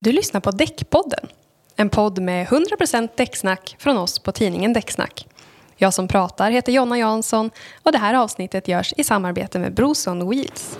Du lyssnar på Däckpodden. En podd med 100% däcksnack från oss på tidningen Däcksnack. Jag som pratar heter Jonna Jansson och det här avsnittet görs i samarbete med Broson Wheels.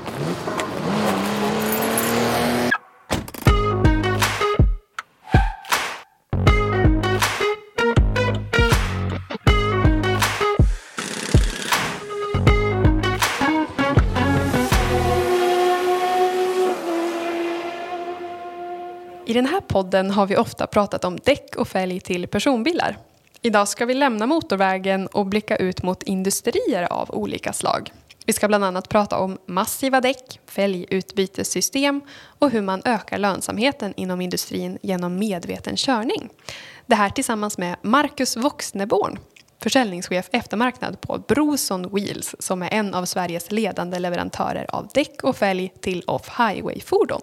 I den här podden har vi ofta pratat om däck och fälg till personbilar. Idag ska vi lämna motorvägen och blicka ut mot industrier av olika slag. Vi ska bland annat prata om massiva däck, fälgutbytessystem och hur man ökar lönsamheten inom industrin genom medveten körning. Det här tillsammans med Marcus Voxneborn, försäljningschef eftermarknad på Broson Wheels som är en av Sveriges ledande leverantörer av däck och fälg till off-highway-fordon.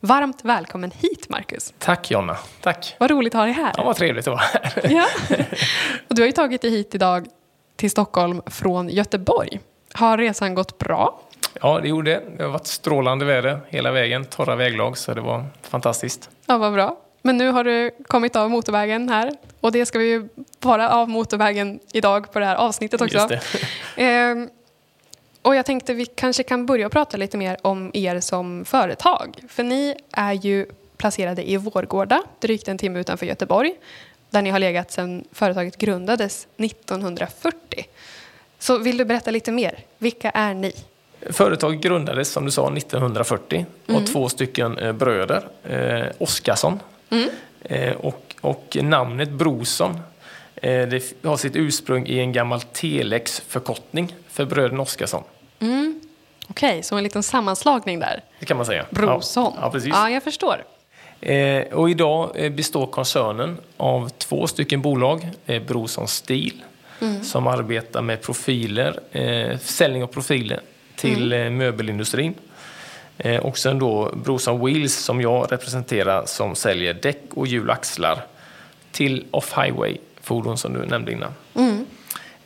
Varmt välkommen hit Marcus. Tack Jonna, tack. Vad roligt att ha dig här. Ja, vad trevligt att vara här. Ja. Och du har ju tagit dig hit idag till Stockholm från Göteborg. Har resan gått bra? Ja, det gjorde det. Det har varit strålande väder hela vägen, torra väglag, så det var fantastiskt. Ja, vad bra. Men nu har du kommit av motorvägen här och det ska vi ju vara av motorvägen idag på det här avsnittet också. Ehm, och jag tänkte vi kanske kan börja prata lite mer om er som företag. För ni är ju placerade i Vårgårda, drygt en timme utanför Göteborg, där ni har legat sedan företaget grundades 1940. Så vill du berätta lite mer? Vilka är ni? Företaget grundades, som du sa, 1940 av två stycken eh, bröder, eh, Oskarsson. Eh, och, och namnet Broson eh, det har sitt ursprung i en gammal telexförkortning för bröderna Oskarsson. Okej, så en liten sammanslagning där. Det kan man säga. Broson. Ja, ja precis. Ja, jag förstår. Eh, och idag eh, består koncernen av två stycken bolag. Eh, Broson Steel som arbetar med profiler, eh, försäljning av profiler till eh, möbelindustrin. Eh, och sen då Broson Wheels som jag representerar som säljer däck och hjul och axlar till off-highway-fordon som du nämnde innan.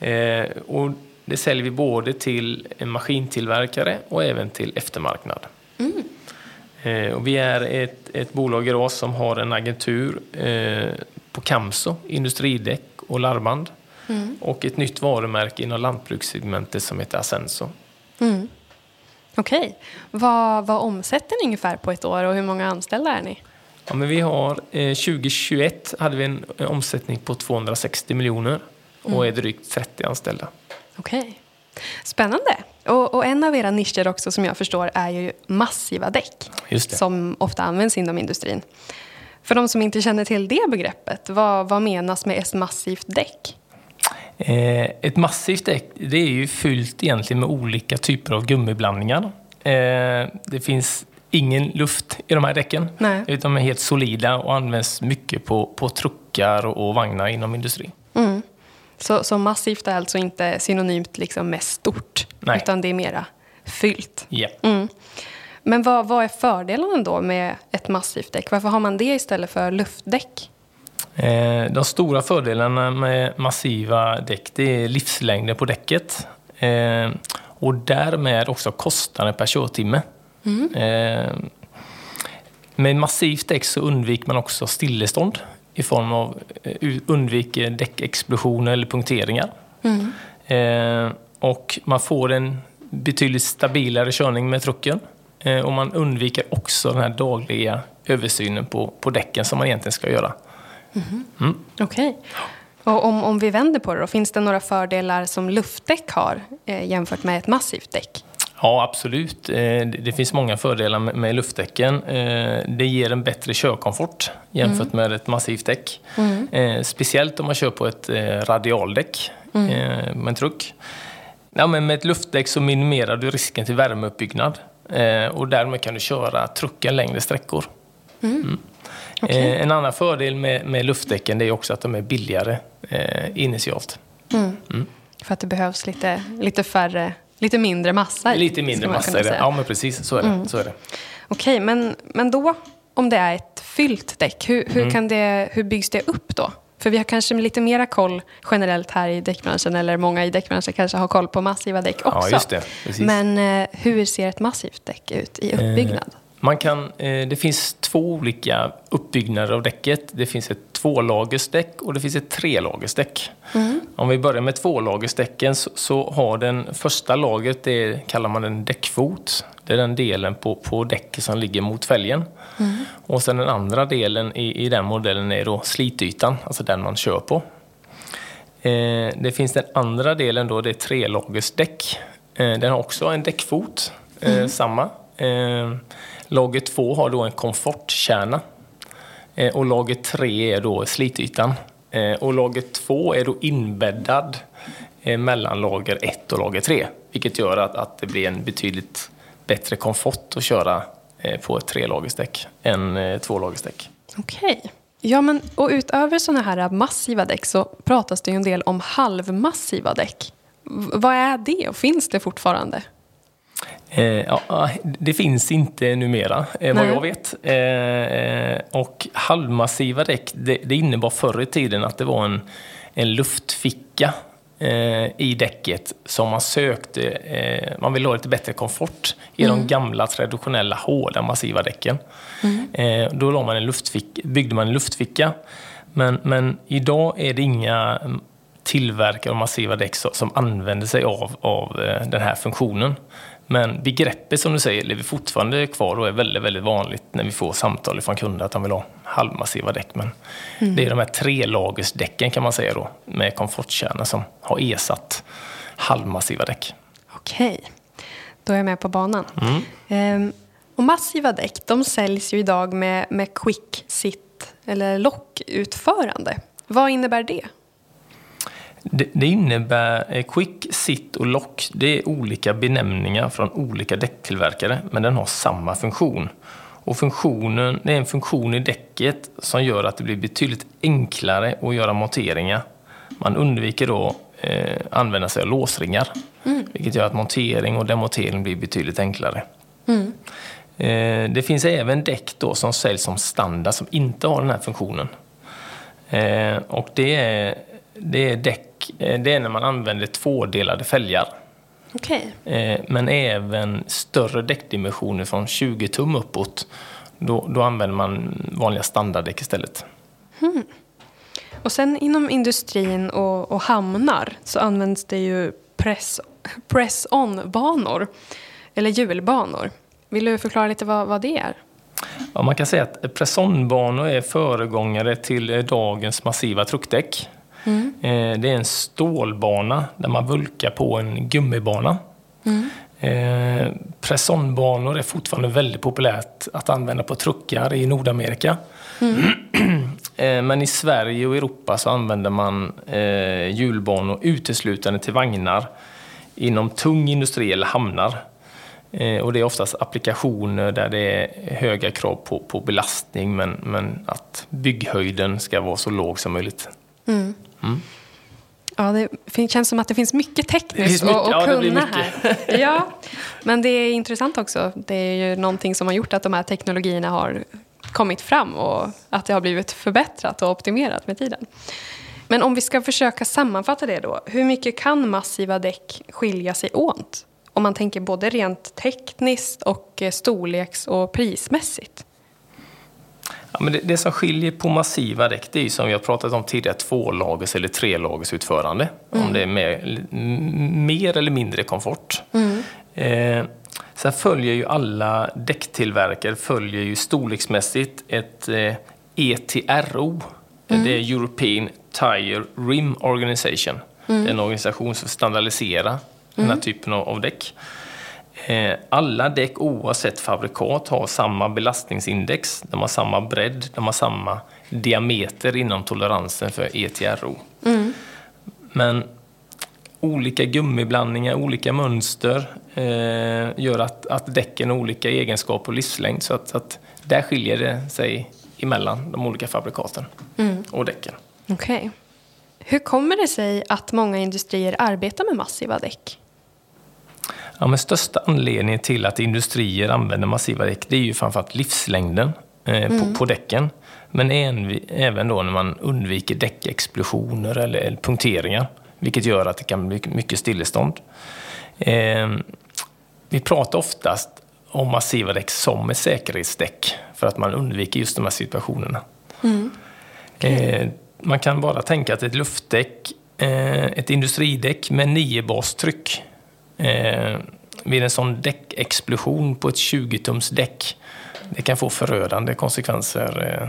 Eh, och det säljer vi både till en maskintillverkare och även till eftermarknad. Eh, och vi är ett, ett bolag idag som har en agentur eh, på Camso, industridäck och larmband. Och ett nytt varumärke inom lantbrukssegmentet som heter Asenso. Okej. Vad, vad omsätter ni ungefär på ett år och hur många anställda är ni? Ja, men vi har, eh, 2021 hade vi en, en omsättning på 260 miljoner och är drygt 30 anställda. Okej. Spännande. Och, och en av era nischer också som jag förstår är ju massiva däck. Som ofta används inom industrin. För de som inte känner till det begreppet, vad, vad menas med ett massivt däck? Eh, ett massivt däck det är ju fyllt egentligen med olika typer av gummiblandningar. Eh, det finns ingen luft i de här däcken. Nej. Utan de är helt solida och används mycket på, på truckar och, vagnar inom industrin. Så, så massivt är alltså inte synonymt liksom med stort, Nej. utan det är mera fyllt. Ja. Men vad, vad är fördelarna då med ett massivt däck? Varför har man det istället för luftdäck? Eh, de stora fördelarna med massiva däck det är livslängden på däcket. Eh, och därmed också kostnaden per körtimme. Eh, med massivt däck så undviker man också stillestånd i form av undviker däckexplosioner eller punkteringar. Eh, och man får en betydligt stabilare körning med trucken. Och man undviker också den här dagliga översynen på, på däcken som man egentligen ska göra. Okej. Och om, om vi vänder på det då, finns det några fördelar som luftdäck har eh, jämfört med ett massivt däck? Ja, absolut. Eh, Det finns många fördelar med- luftdäcken. Eh, Det ger en bättre körkomfort jämfört med ett massivt däck. Eh, Speciellt om man kör på ett radialdäck eh, med en truck. Ja, men med ett luftdäck så minimerar du risken till värmeuppbyggnad och därmed kan du köra trucken längre sträckor. Mm. Eh, En annan fördel med, med luftdäcken är också att de är billigare eh, initialt. För att det behövs lite, lite färre, lite mindre massa i, Lite mindre massa är det. Ja, men precis. Så är det. Så är det. Okej, men, men då om det är ett fyllt däck, hur, Mm. hur, kan det, hur byggs det upp då? För vi har kanske lite mera koll generellt här i däckbranschen, eller många i däckbranschen kanske har koll på massiva däck också. Ja, just det. Precis. Men eh, hur ser ett massivt däck ut i uppbyggnad? Man kan, eh, det finns två olika uppbyggnader av däcket. Det finns ett tvålagersdäck och det finns ett trelagersdäck. Mm. Om vi börjar med tvålagersdäcken så, så, har den första lagret, det kallar man en däckfot. Det är den delen på, på däcket som ligger mot fälgen. Mm. Och sen den andra delen i, i den modellen är då slitytan, alltså den man kör på. Eh, det finns den andra delen då, det är trelagersdäck. Eh, den har också en däckfot, eh, mm. samma. Lager 2 har då en komfortkärna. Eh, och lager 3 är då slitytan. Eh, och lager 2 är då inbäddad eh, mellan lager 1 och lager 3. Vilket gör att, att det blir en betydligt bättre komfort att köra på ett trelagersdäck än tvålagersdäck. Okej. Okay. Ja, men och utöver sådana här massiva däck så pratas det ju en del om halvmassiva däck. vad är det och finns det fortfarande? Eh, ja, det finns inte numera, eh, vad jag vet. Eh, och halvmassiva däck, det, det innebar förr i tiden att det var en, en luftficka eh, i däcket som man sökte. Eh, man ville ha lite bättre komfort i mm. de gamla traditionella hårda massiva däcken. Mm. Eh, då la man en byggde man en luftficka. Men, men idag är det inga tillverkare av massiva däck som använder sig av, av den här funktionen. Men begreppet som du säger lever fortfarande kvar och är väldigt, väldigt vanligt när vi får samtal från kunder att de vill ha halvmassiva däck. Men mm. det är de här trelagersdäcken kan man säga då med komfortkärna som har ersatt halvmassiva däck. Okej, då är jag med på banan. Mm. Ehm, och massiva däck de säljs ju idag med, med quick sit eller lockutförande. Vad innebär det? Det, det innebär eh, Quick, Sit och Lock. Det är olika benämningar från olika däcktillverkare, men den har samma funktion. Och funktionen, det är en funktion i däcket som gör att det blir betydligt enklare att göra monteringar. Man undviker då eh, använda sig av låsringar, mm. vilket gör att montering och demontering blir betydligt enklare. Mm. Eh, det finns även däck då som säljs som standard som inte har den här funktionen. Eh, och det är, det är däck Eh, det är när man använder tvådelade fälgar. Okay. Eh, men även större däckdimensioner från 20 tum uppåt. Då, då använder man vanliga standarddäck istället. Hmm. Och sen inom industrin och, och, hamnar så används det ju press-on-banor. eller hjulbanor. Vill du förklara lite vad, vad det är? Ja, man kan säga att press-on-banor är föregångare till dagens massiva truckdäck. Mm. Det är en stålbana där man vulkar på en gummibana. Mm. Eh, Pressonbanor är fortfarande väldigt populärt att använda på truckar i Nordamerika. Mm. Eh, men i Sverige och Europa så använder man hjulbanor uteslutande till vagnar inom tung industri eller hamnar. Och det är oftast applikationer där det är höga krav på, på belastning men, men att bygghöjden ska vara så låg som möjligt. Mm. Mm. Ja, det känns som att det finns mycket tekniskt att ja, kunna här. Ja, men det är intressant också. Det är ju någonting som har gjort att de här teknologierna har kommit fram och att det har blivit förbättrat och optimerat med tiden. Men om vi ska försöka sammanfatta det då. Hur mycket kan massiva däck skilja sig åt? Om man tänker både rent tekniskt och storleks och prismässigt. Ja, men det, det, som skiljer på massiva däck det är ju som vi har pratat om tidigare tvålagers eller trelagers utförande. Mm. Om det är mer, mer, eller mindre komfort. Mm. Eh, sen följer ju alla däcktillverkare följer ju storleksmässigt ett eh, ETRO. Mm. Det är European Tire Rim Organization. Mm. Det är en organisation som standardiserar den här mm. typen av, av däck. Eh, alla däck oavsett fabrikat har samma belastningsindex, de har samma bredd, de har samma diameter inom toleransen för ETRO. Mm. Men olika gummiblandningar, olika mönster eh, gör att, att däcken har olika egenskaper och livslängd. Så att, att där skiljer det sig emellan de olika fabrikaten mm. och däcken. Okay. Hur kommer det sig att många industrier arbetar med massiva däck? Ja, men största anledningen till att industrier använder massiva däck det är ju framförallt livslängden eh, mm. på, på däcken. Men en, även då när man undviker däckexplosioner eller, eller punkteringar. Vilket gör att det kan bli mycket stillestånd. Eh, vi pratar oftast om massiva däck som ett säkerhetsdäck för att man undviker just de här situationerna. Mm. Okay. Eh, man kan bara tänka att ett luftdäck, eh, ett industridäck med 9 bastryck eh, vid en sån däckexplosion på ett 20-tums däck, det kan få förödande konsekvenser eh,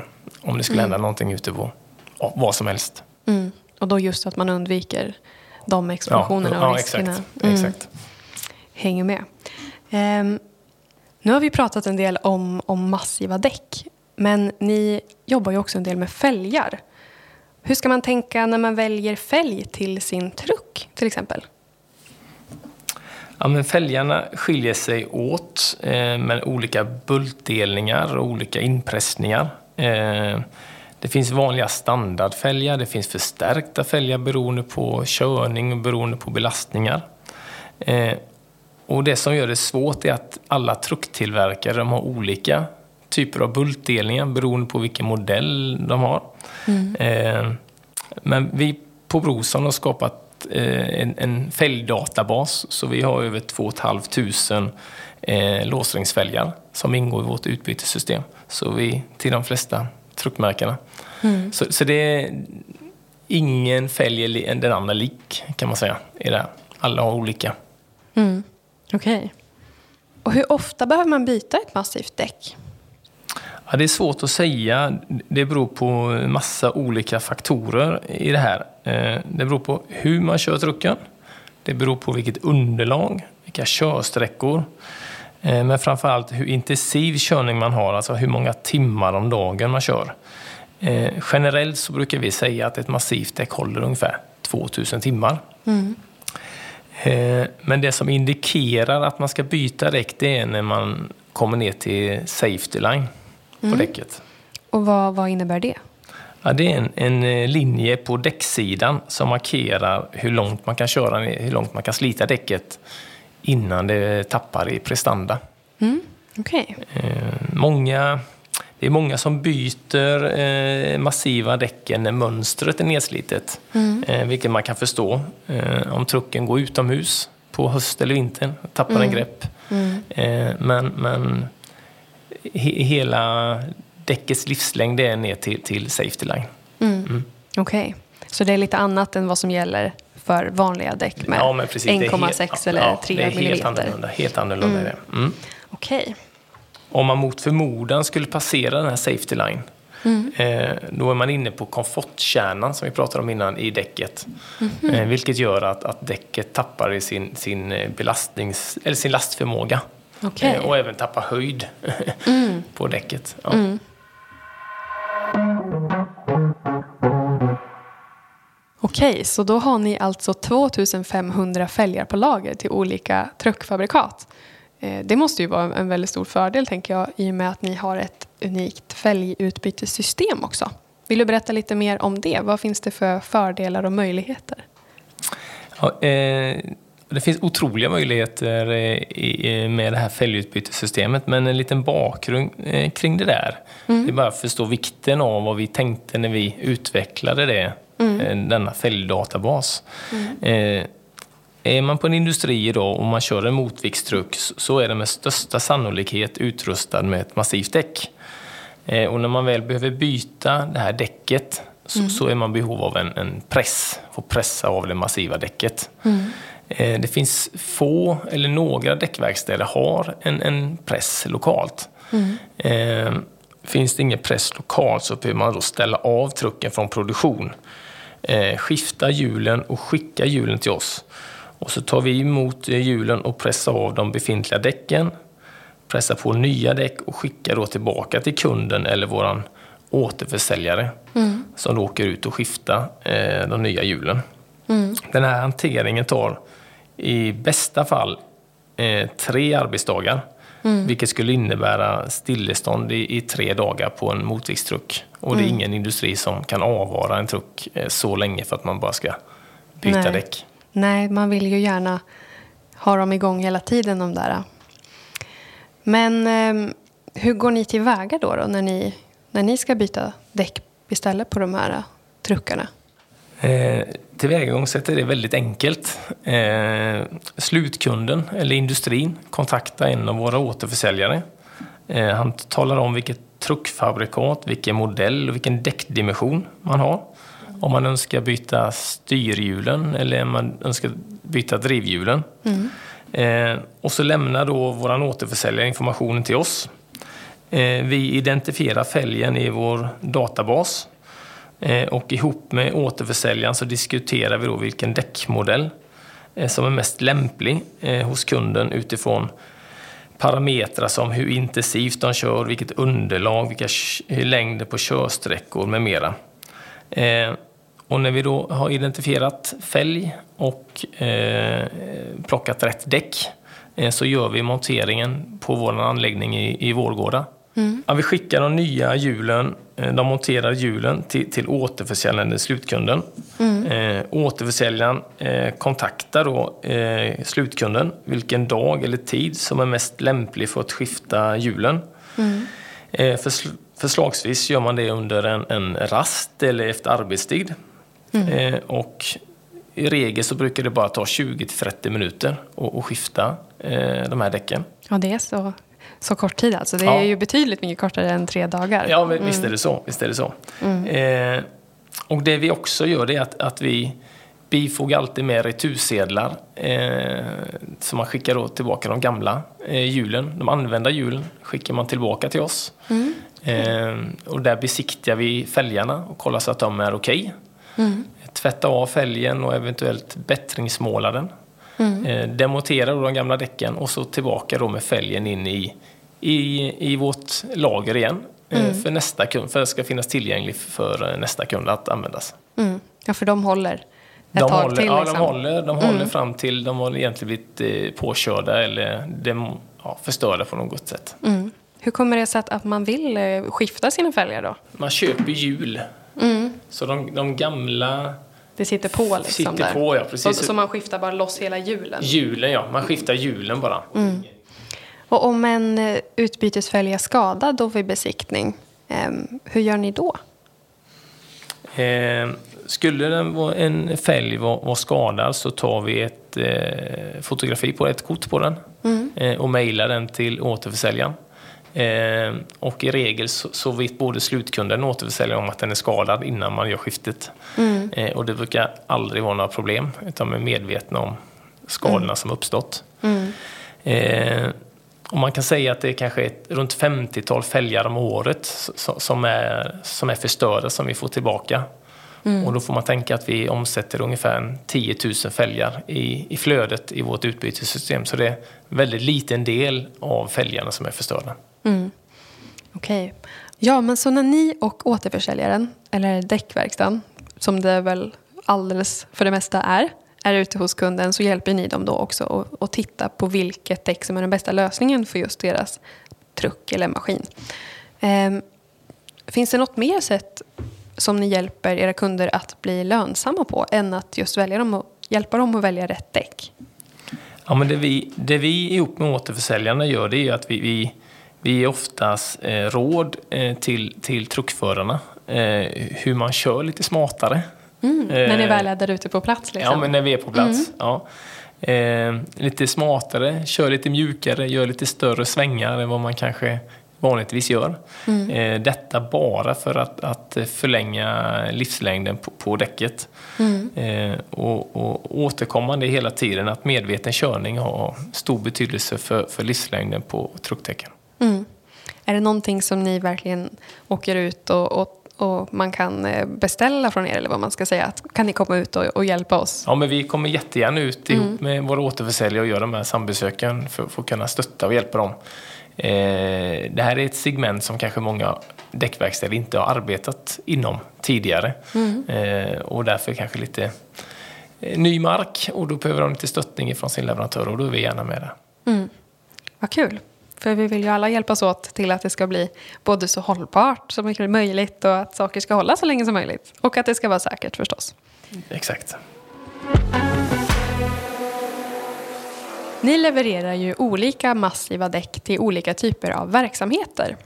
om det skulle mm. hända någonting ute på ja, vad som helst. Mm. Och då just att man undviker de explosionerna ja, och riskerna. Exakt, mm. exakt. Hänger med. Um, nu har vi pratat en del om, om massiva däck. Men ni jobbar ju också en del med fälgar. Hur ska man tänka när man väljer fälg till sin truck till exempel? Ja, men fälgarna skiljer sig åt eh, med olika bultdelningar och olika inpressningar. Eh, det finns vanliga standardfälgar, det finns förstärkta fälgar beroende på körning och beroende på belastningar. Eh, och det som gör det svårt är att alla trucktillverkare de har olika typer av bultdelningar beroende på vilken modell de har. Mm. Eh, men vi på Broson har skapat en, en fälgdatabas så vi har över 2 500 eh, låsringsfälgar som ingår i vårt utbytessystem. Så vi till de flesta truckmärkena. Mm. Så, så, det är ingen fälg är den andra lik kan man säga. I det Alla har olika. Mm. Okej. Okay. Och hur ofta behöver man byta ett massivt däck? Ja, det är svårt att säga. Det beror på massa olika faktorer i det här. Eh, det beror på hur man kör trucken. Det beror på vilket underlag, vilka körsträckor. Eh, men framförallt hur intensiv körning man har, alltså hur många timmar om dagen man kör. Eh, generellt så brukar vi säga att ett massivt däck håller ungefär 2000 timmar. Mm. Men det som indikerar att man ska byta däck det är när man kommer ner till safety line på mm. däcket. Och vad, vad innebär det? Ja, det är en, en, eh, linje på däcksidan som markerar hur långt man kan köra, hur långt man kan slita däcket innan det tappar i prestanda. Mm. Okay. Eh, många det är många som byter eh, massiva däcken när mönstret är nedslitet. Mm. Eh, vilket man kan förstå. Om trucken går utomhus på höst eller vintern, tappar mm. en grepp. Mm. Men men he, hela däckets livslängd är ner till, till safety line. Mm. mm. Okej, okay. så det är lite annat än vad som gäller för vanliga däck med ja, 1,6 eller ja, 3 mm. Det är helt annorlunda. Helt annorlunda mm. mm. Okej. Okay om man mot förmodan skulle passera den här safety line Mm. Eh, då är man inne på komfortkärnan som vi pratade om innan i däcket. Mm. Vilket gör att, att däcket tappar i sin, sin, eh, belastnings, eller sin lastförmåga. Okay. och även tappar höjd mm. på däcket. Ja. Mm. Okej, så då har ni alltså 2500 fälgar på lager till olika truckfabrikat. Eh, det måste ju vara en väldigt stor fördel tänker jag i och med att ni har ett unikt fälgutbytessystem också. Vill du berätta lite mer om det? Vad finns det för fördelar och möjligheter? Ja, eh, det finns otroliga möjligheter eh, med det här fälgutbytessystemet men en liten bakgrund eh, kring det där. Mm. Det är bara att förstå vikten av vad vi tänkte när vi utvecklade det, mm. Eh, denna fälgdatabas. Mm. Är man på en industri idag och man kör en motviktstruck så är den med största sannolikhet utrustad med ett massivt däck. Och när man väl behöver byta det här däcket så, mm. så är man i behov av en, en press, få pressa av det massiva däcket. Mm. Eh, det finns få eller några däckverkstäder har en, en press lokalt. Mm. Eh, finns det ingen press lokalt så behöver man då ställa av trucken från produktion, skifta hjulen och skicka hjulen till oss. Och så tar vi emot hjulen och pressar av de befintliga däcken, pressar på nya däck och skickar då tillbaka till kunden eller våran återförsäljare mm. som då åker ut och skiftar eh, de nya hjulen. Mm. Den här hanteringen tar i bästa fall eh, tre arbetsdagar. Mm. Vilket skulle innebära stillestånd i, i, tre dagar på en motviktstruck. Och det är mm. ingen industri som kan avvara en truck eh, så länge för att man bara ska byta Nej. däck. Nej, man vill ju gärna ha dem igång hela tiden de där. Men eh, hur går ni tillväga då, då när, ni, när ni ska byta däck istället på de här truckarna? Eh, tillvägagångssättet är väldigt enkelt. Eh, slutkunden, eller industrin, kontaktar en av våra återförsäljare. Eh, han talar om vilket truckfabrikat, vilken modell och vilken däckdimension man har. Om man önskar byta styrhjulen eller om man önskar byta drivhjulen. Mm. Eh, och så lämnar då vår återförsäljare informationen till oss. Eh, vi identifierar fälgen i vår databas Eh, och ihop med återförsäljaren så diskuterar vi då vilken däckmodell eh, som är mest lämplig eh, hos kunden utifrån parametrar som hur intensivt de kör, vilket underlag, vilka längder på körsträckor med mera. Och när vi då har identifierat fälg och plockat rätt däck så gör vi monteringen på vår anläggning i, i Vårgårda. Mm. Ja, vi skickar de nya hjulen, eh, de monterade hjulen till, till återförsäljaren, slutkunden. Mm. Eh, återförsäljaren eh, kontaktar då eh, slutkunden vilken dag eller tid som är mest lämplig för att skifta hjulen. Mm. Eh, förs förslagsvis gör man det under en, en rast eller efter arbetstid. Mm. Eh, och i regel så brukar det bara ta 20-30 minuter att skifta eh, de här däcken. Ja, det är så, så kort tid alltså. Det är ja. ju betydligt mycket kortare än tre dagar. Ja, men mm. visst är det så. Visst är det så. Mm. Eh, och det vi också gör är att, att vi bifogar alltid med retursedlar. Eh, så man skickar då tillbaka de gamla eh, hjulen. De använda hjulen skickar man tillbaka till oss. Mm. Eh, och där besiktigar vi fälgarna och kollar så att de är okej. Okay. Mm. Tvätta av fälgen och eventuellt bättringsmåla den. Mm. Eh, demontera de gamla däcken och så tillbaka då med fälgen in i, i, i vårt lager igen. Eh, mm. För nästa kund, för det ska finnas tillgängligt för eh, nästa kund att användas. Mm. Ja, för de håller ett de tag håller, till? Ja, liksom. de håller, de håller mm. fram till de har egentligen blivit påkörda eller dem, ja, förstörda på något sätt. Mm. Hur kommer det sig att, att man vill skifta sina fälgar då? Man köper hjul Mm. Så de, de, gamla... Det sitter på liksom sitter där. på, ja. Precis. Så, så, man skiftar bara loss hela hjulen? Hjulen, ja. Man skiftar hjulen bara. Mm. Och om en eh, utbytesfälg är skadad då vid besiktning, eh, hur gör ni då? Eh, skulle den vara en fälg vara var skadad så tar vi ett eh, fotografi på ett kort på den mm. eh, och mejlar den till återförsäljaren. Eh, och i regel så, så vet både slutkunden och återförsäljaren om att den är skadad innan man gör skiftet. Mm. Eh, och det brukar aldrig vara några problem, utan man är medvetna om skadorna mm. som uppstått. Mm. Eh, och man kan säga att det är kanske ett, runt 50-tal fälgar om året som är, som är förstörda som vi får tillbaka. Mm. Och då får man tänka att vi omsätter ungefär 10 000 fälgar i, i flödet i vårt utbytessystem. Så det är en väldigt liten del av fälgarna som är förstörda. Mm. Okej. Okay. Ja, men så när ni och återförsäljaren, eller däckverkstaden, som det väl alldeles för det mesta är, är ute hos kunden så hjälper ni dem då också att, titta på vilket däck som är den bästa lösningen för just deras truck eller maskin. Ehm, finns det något mer sätt som ni hjälper era kunder att bli lönsamma på än att just välja dem och hjälpa dem att välja rätt däck? Ja, men det, vi, det vi ihop med återförsäljarna gör det är att vi, vi, vi ger oftast eh, råd eh, till, till truckförarna eh, hur man kör lite smartare. Mm, när ni väl är där ute på plats? Liksom. Ja, men när vi är på plats. Mm. Ja. Eh, lite smartare, kör lite mjukare, gör lite större svängar än vad man kanske vanligtvis gör. Mm. Eh, detta bara för att, att förlänga livslängden på, på däcket. Mm. Eh, och, och återkommande hela tiden att medveten körning har stor betydelse för, för livslängden på truckdäcken. Mm. Är det någonting som ni verkligen åker ut och, och och man kan eh, beställa från er eller vad man ska säga. Kan ni komma ut och, och hjälpa oss? Ja, men vi kommer jättegärna ut ihop mm. med våra återförsäljare och göra de här sambesöken för, för att kunna stötta och hjälpa dem. Eh, det här är ett segment som kanske många däckverkstäder inte har arbetat inom tidigare. Mm. Eh, och därför kanske lite eh, ny mark och då behöver de lite stöttning från sin leverantör och då är vi gärna med där. Mm. Vad kul! För vi vill ju alla hjälpas åt till att det ska bli både så hållbart som mycket möjligt och att saker ska hålla så länge som möjligt. Och att det ska vara säkert förstås. Exakt. Ni levererar ju olika massiva däck till olika typer av verksamheter.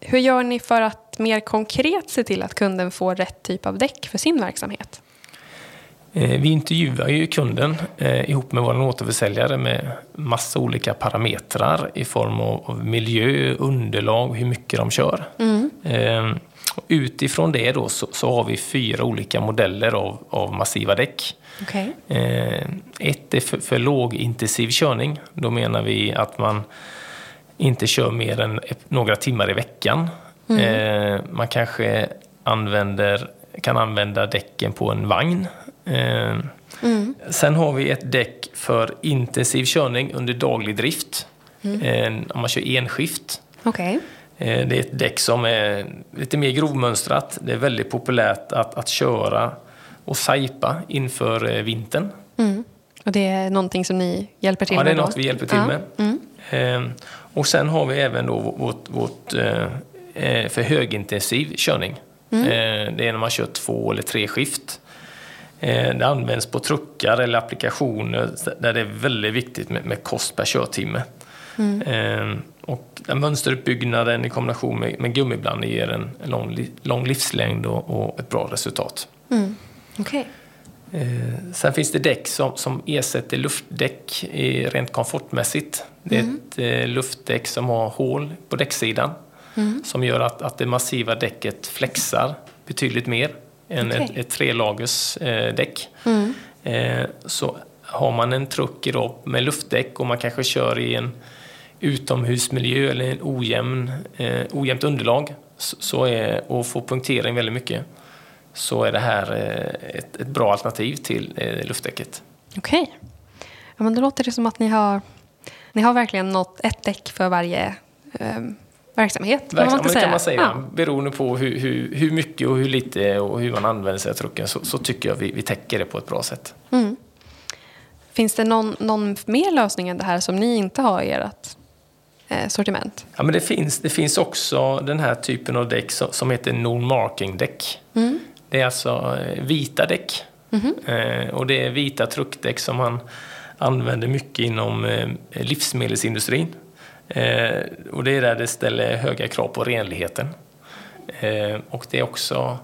Hur gör ni för att mer konkret se till att kunden får rätt typ av däck för sin verksamhet? Eh, vi intervjuar ju kunden eh, ihop med vår återförsäljare med massa olika parametrar i form av miljö, underlag hur mycket de kör. Mm. Eh, utifrån det då så, så, har vi fyra olika modeller av, av massiva däck. Okay. ett är för, för lågintensiv körning. Då menar vi att man inte kör mer än några timmar i veckan. Mm. man kanske använder, kan använda däcken på en vagn Eh, mm. Sen har vi ett däck för intensiv körning under daglig drift. Mm. Eh, om man kör enskift. Okay. Eh, det är ett däck som är lite mer grovmönstrat. Det är väldigt populärt att, att köra och sajpa inför vintern. Mm. Och det är någonting som ni hjälper till med? Ja, det är något vi hjälper till ja. med. Mm. Och sen har vi även då vårt, vårt för högintensiv körning. Mm. Det är när man kör två eller tre skift. Eh, det används på truckar eller applikationer där det är väldigt viktigt med, kost per körtimme. Mm. Eh, och mönsteruppbyggnaden i kombination med, med gummiblandning ger en, lång, lång livslängd och, och, ett bra resultat. Mm. Okay. Eh, sen finns det däck som, som ersätter luftdäck rent komfortmässigt. Det är mm. ett luftdäck som har hål på däcksidan mm. som gör att, att det massiva däcket flexar betydligt mer än okay. ett, ett trelagers eh, däck. Mm. Eh, så har man en truck idag med luftdäck och man kanske kör i en utomhusmiljö eller en ojämn, eh, ojämnt underlag så är, och får punktering väldigt mycket så är det här eh, ett, ett bra alternativ till eh, luftdäcket. Okej. Okay. Ja, men då låter det som att ni har, ni har verkligen nått ett däck för varje verksamhet. Verksamhet man kan man säga. Ja. Beroende på hur, hur, hur, mycket och hur lite och hur man använder sig av trucken så, så tycker jag vi, vi täcker det på ett bra sätt. Mm. Finns det någon, någon mer lösning än det här som ni inte har i ert eh, sortiment? Ja, men det, finns, det finns också den här typen av däck som, som heter non-marking-däck. Mm. Det är alltså eh, vita däck. Mm. Eh, och det är vita truckdäck som man använder mycket inom eh, livsmedelsindustrin. Eh, och det är där det ställer höga krav på renligheten. Eh, och det är också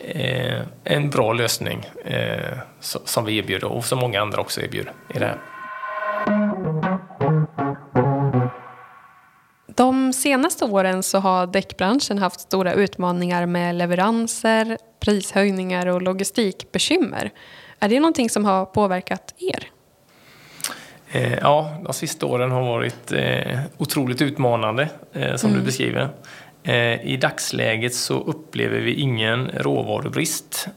eh, en bra lösning eh, som vi erbjuder och som många andra också erbjuder i det här. De senaste åren så har däckbranschen haft stora utmaningar med leveranser, prishöjningar och logistikbekymmer. Är det någonting som har påverkat er? Eh, ja, de sista åren har varit eh, otroligt utmanande, eh, som mm. du beskriver. I dagsläget så upplever vi ingen råvarubrist.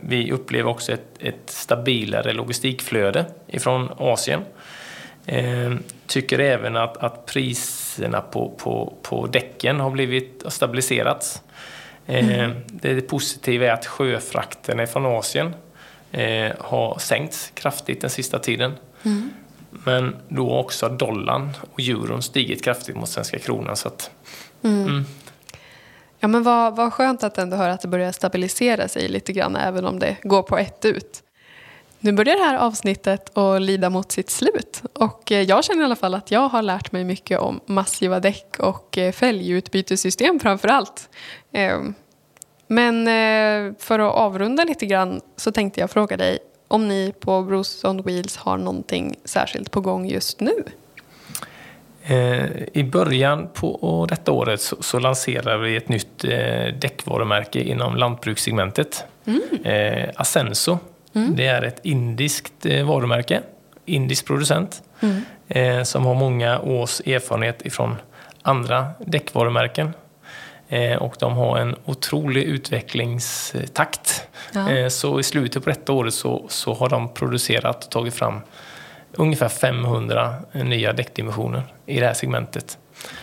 Vi upplever också ett, ett stabilare logistikflöde ifrån Asien. Tycker även att, att priserna på, på, på däcken har blivit stabiliserats. Mm. Det positiva är att sjöfrakterna från Asien har sänkts kraftigt den sista tiden. Mm. Men då också dollarn och euron stigit kraftigt mot svenska kronan. Så att, mm. Mm. Ja, men vad, vad skönt att ändå höra att det börjar stabilisera sig lite grann även om det går på ett ut. Nu börjar det här avsnittet att lida mot sitt slut och eh, jag känner i alla fall att jag har lärt mig mycket om massiva däck och eh, fälgutbytessystem framför allt. Ehm, men eh, för att avrunda lite grann så tänkte jag fråga dig om ni på Bruce on Wheels har någonting särskilt på gång just nu? Eh, I början på detta året så, så lanserar vi ett nytt eh, däckvarumärke inom lantbrukssegmentet. Mm. Eh, Asenso. Mm. Det är ett indiskt eh, varumärke, indisk producent, mm. eh, som har många års erfarenhet ifrån andra däckvarumärken. Eh, och de har en otrolig utvecklingstakt. Ja. Eh, så i slutet på detta året så, så har de producerat och tagit fram ungefär 500 nya däckdimensioner i det här segmentet.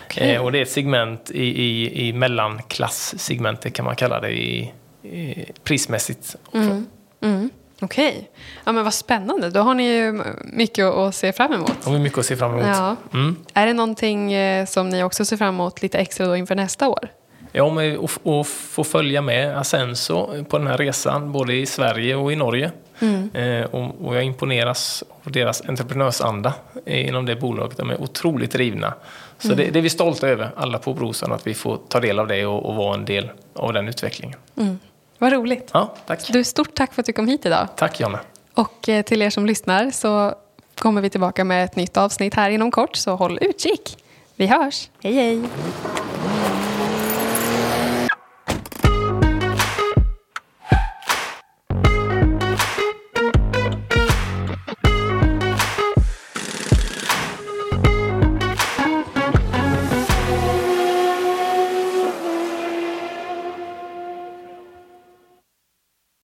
Okay. Eh, och det är ett segment i, i, i mellanklasssegmentet kan man kalla det i, i prismässigt. Mm. Mm. Okej. Okay. Ja, men vad spännande. Då har ni ju mycket att se fram emot. Har vi mycket att se fram emot. Ja. Mm. Är det någonting som ni också ser fram emot lite extra då inför nästa år? Ja, men att få följa med Asenso på den här resan, både i Sverige och i Norge. Mm. Eh, och, och jag imponeras av deras entreprenörsanda inom det bolaget. De är otroligt drivna. Så mm. det, det, är vi stolta över, alla på Brosan, att vi får ta del av det och, och vara en del av den utvecklingen. Mm. Vad roligt. Ja, tack. Du, stort tack för att du kom hit idag. Tack Jonna. Och eh, till er som lyssnar så kommer vi tillbaka med ett nytt avsnitt här inom kort, så håll utkik. Vi hörs. Hej hej!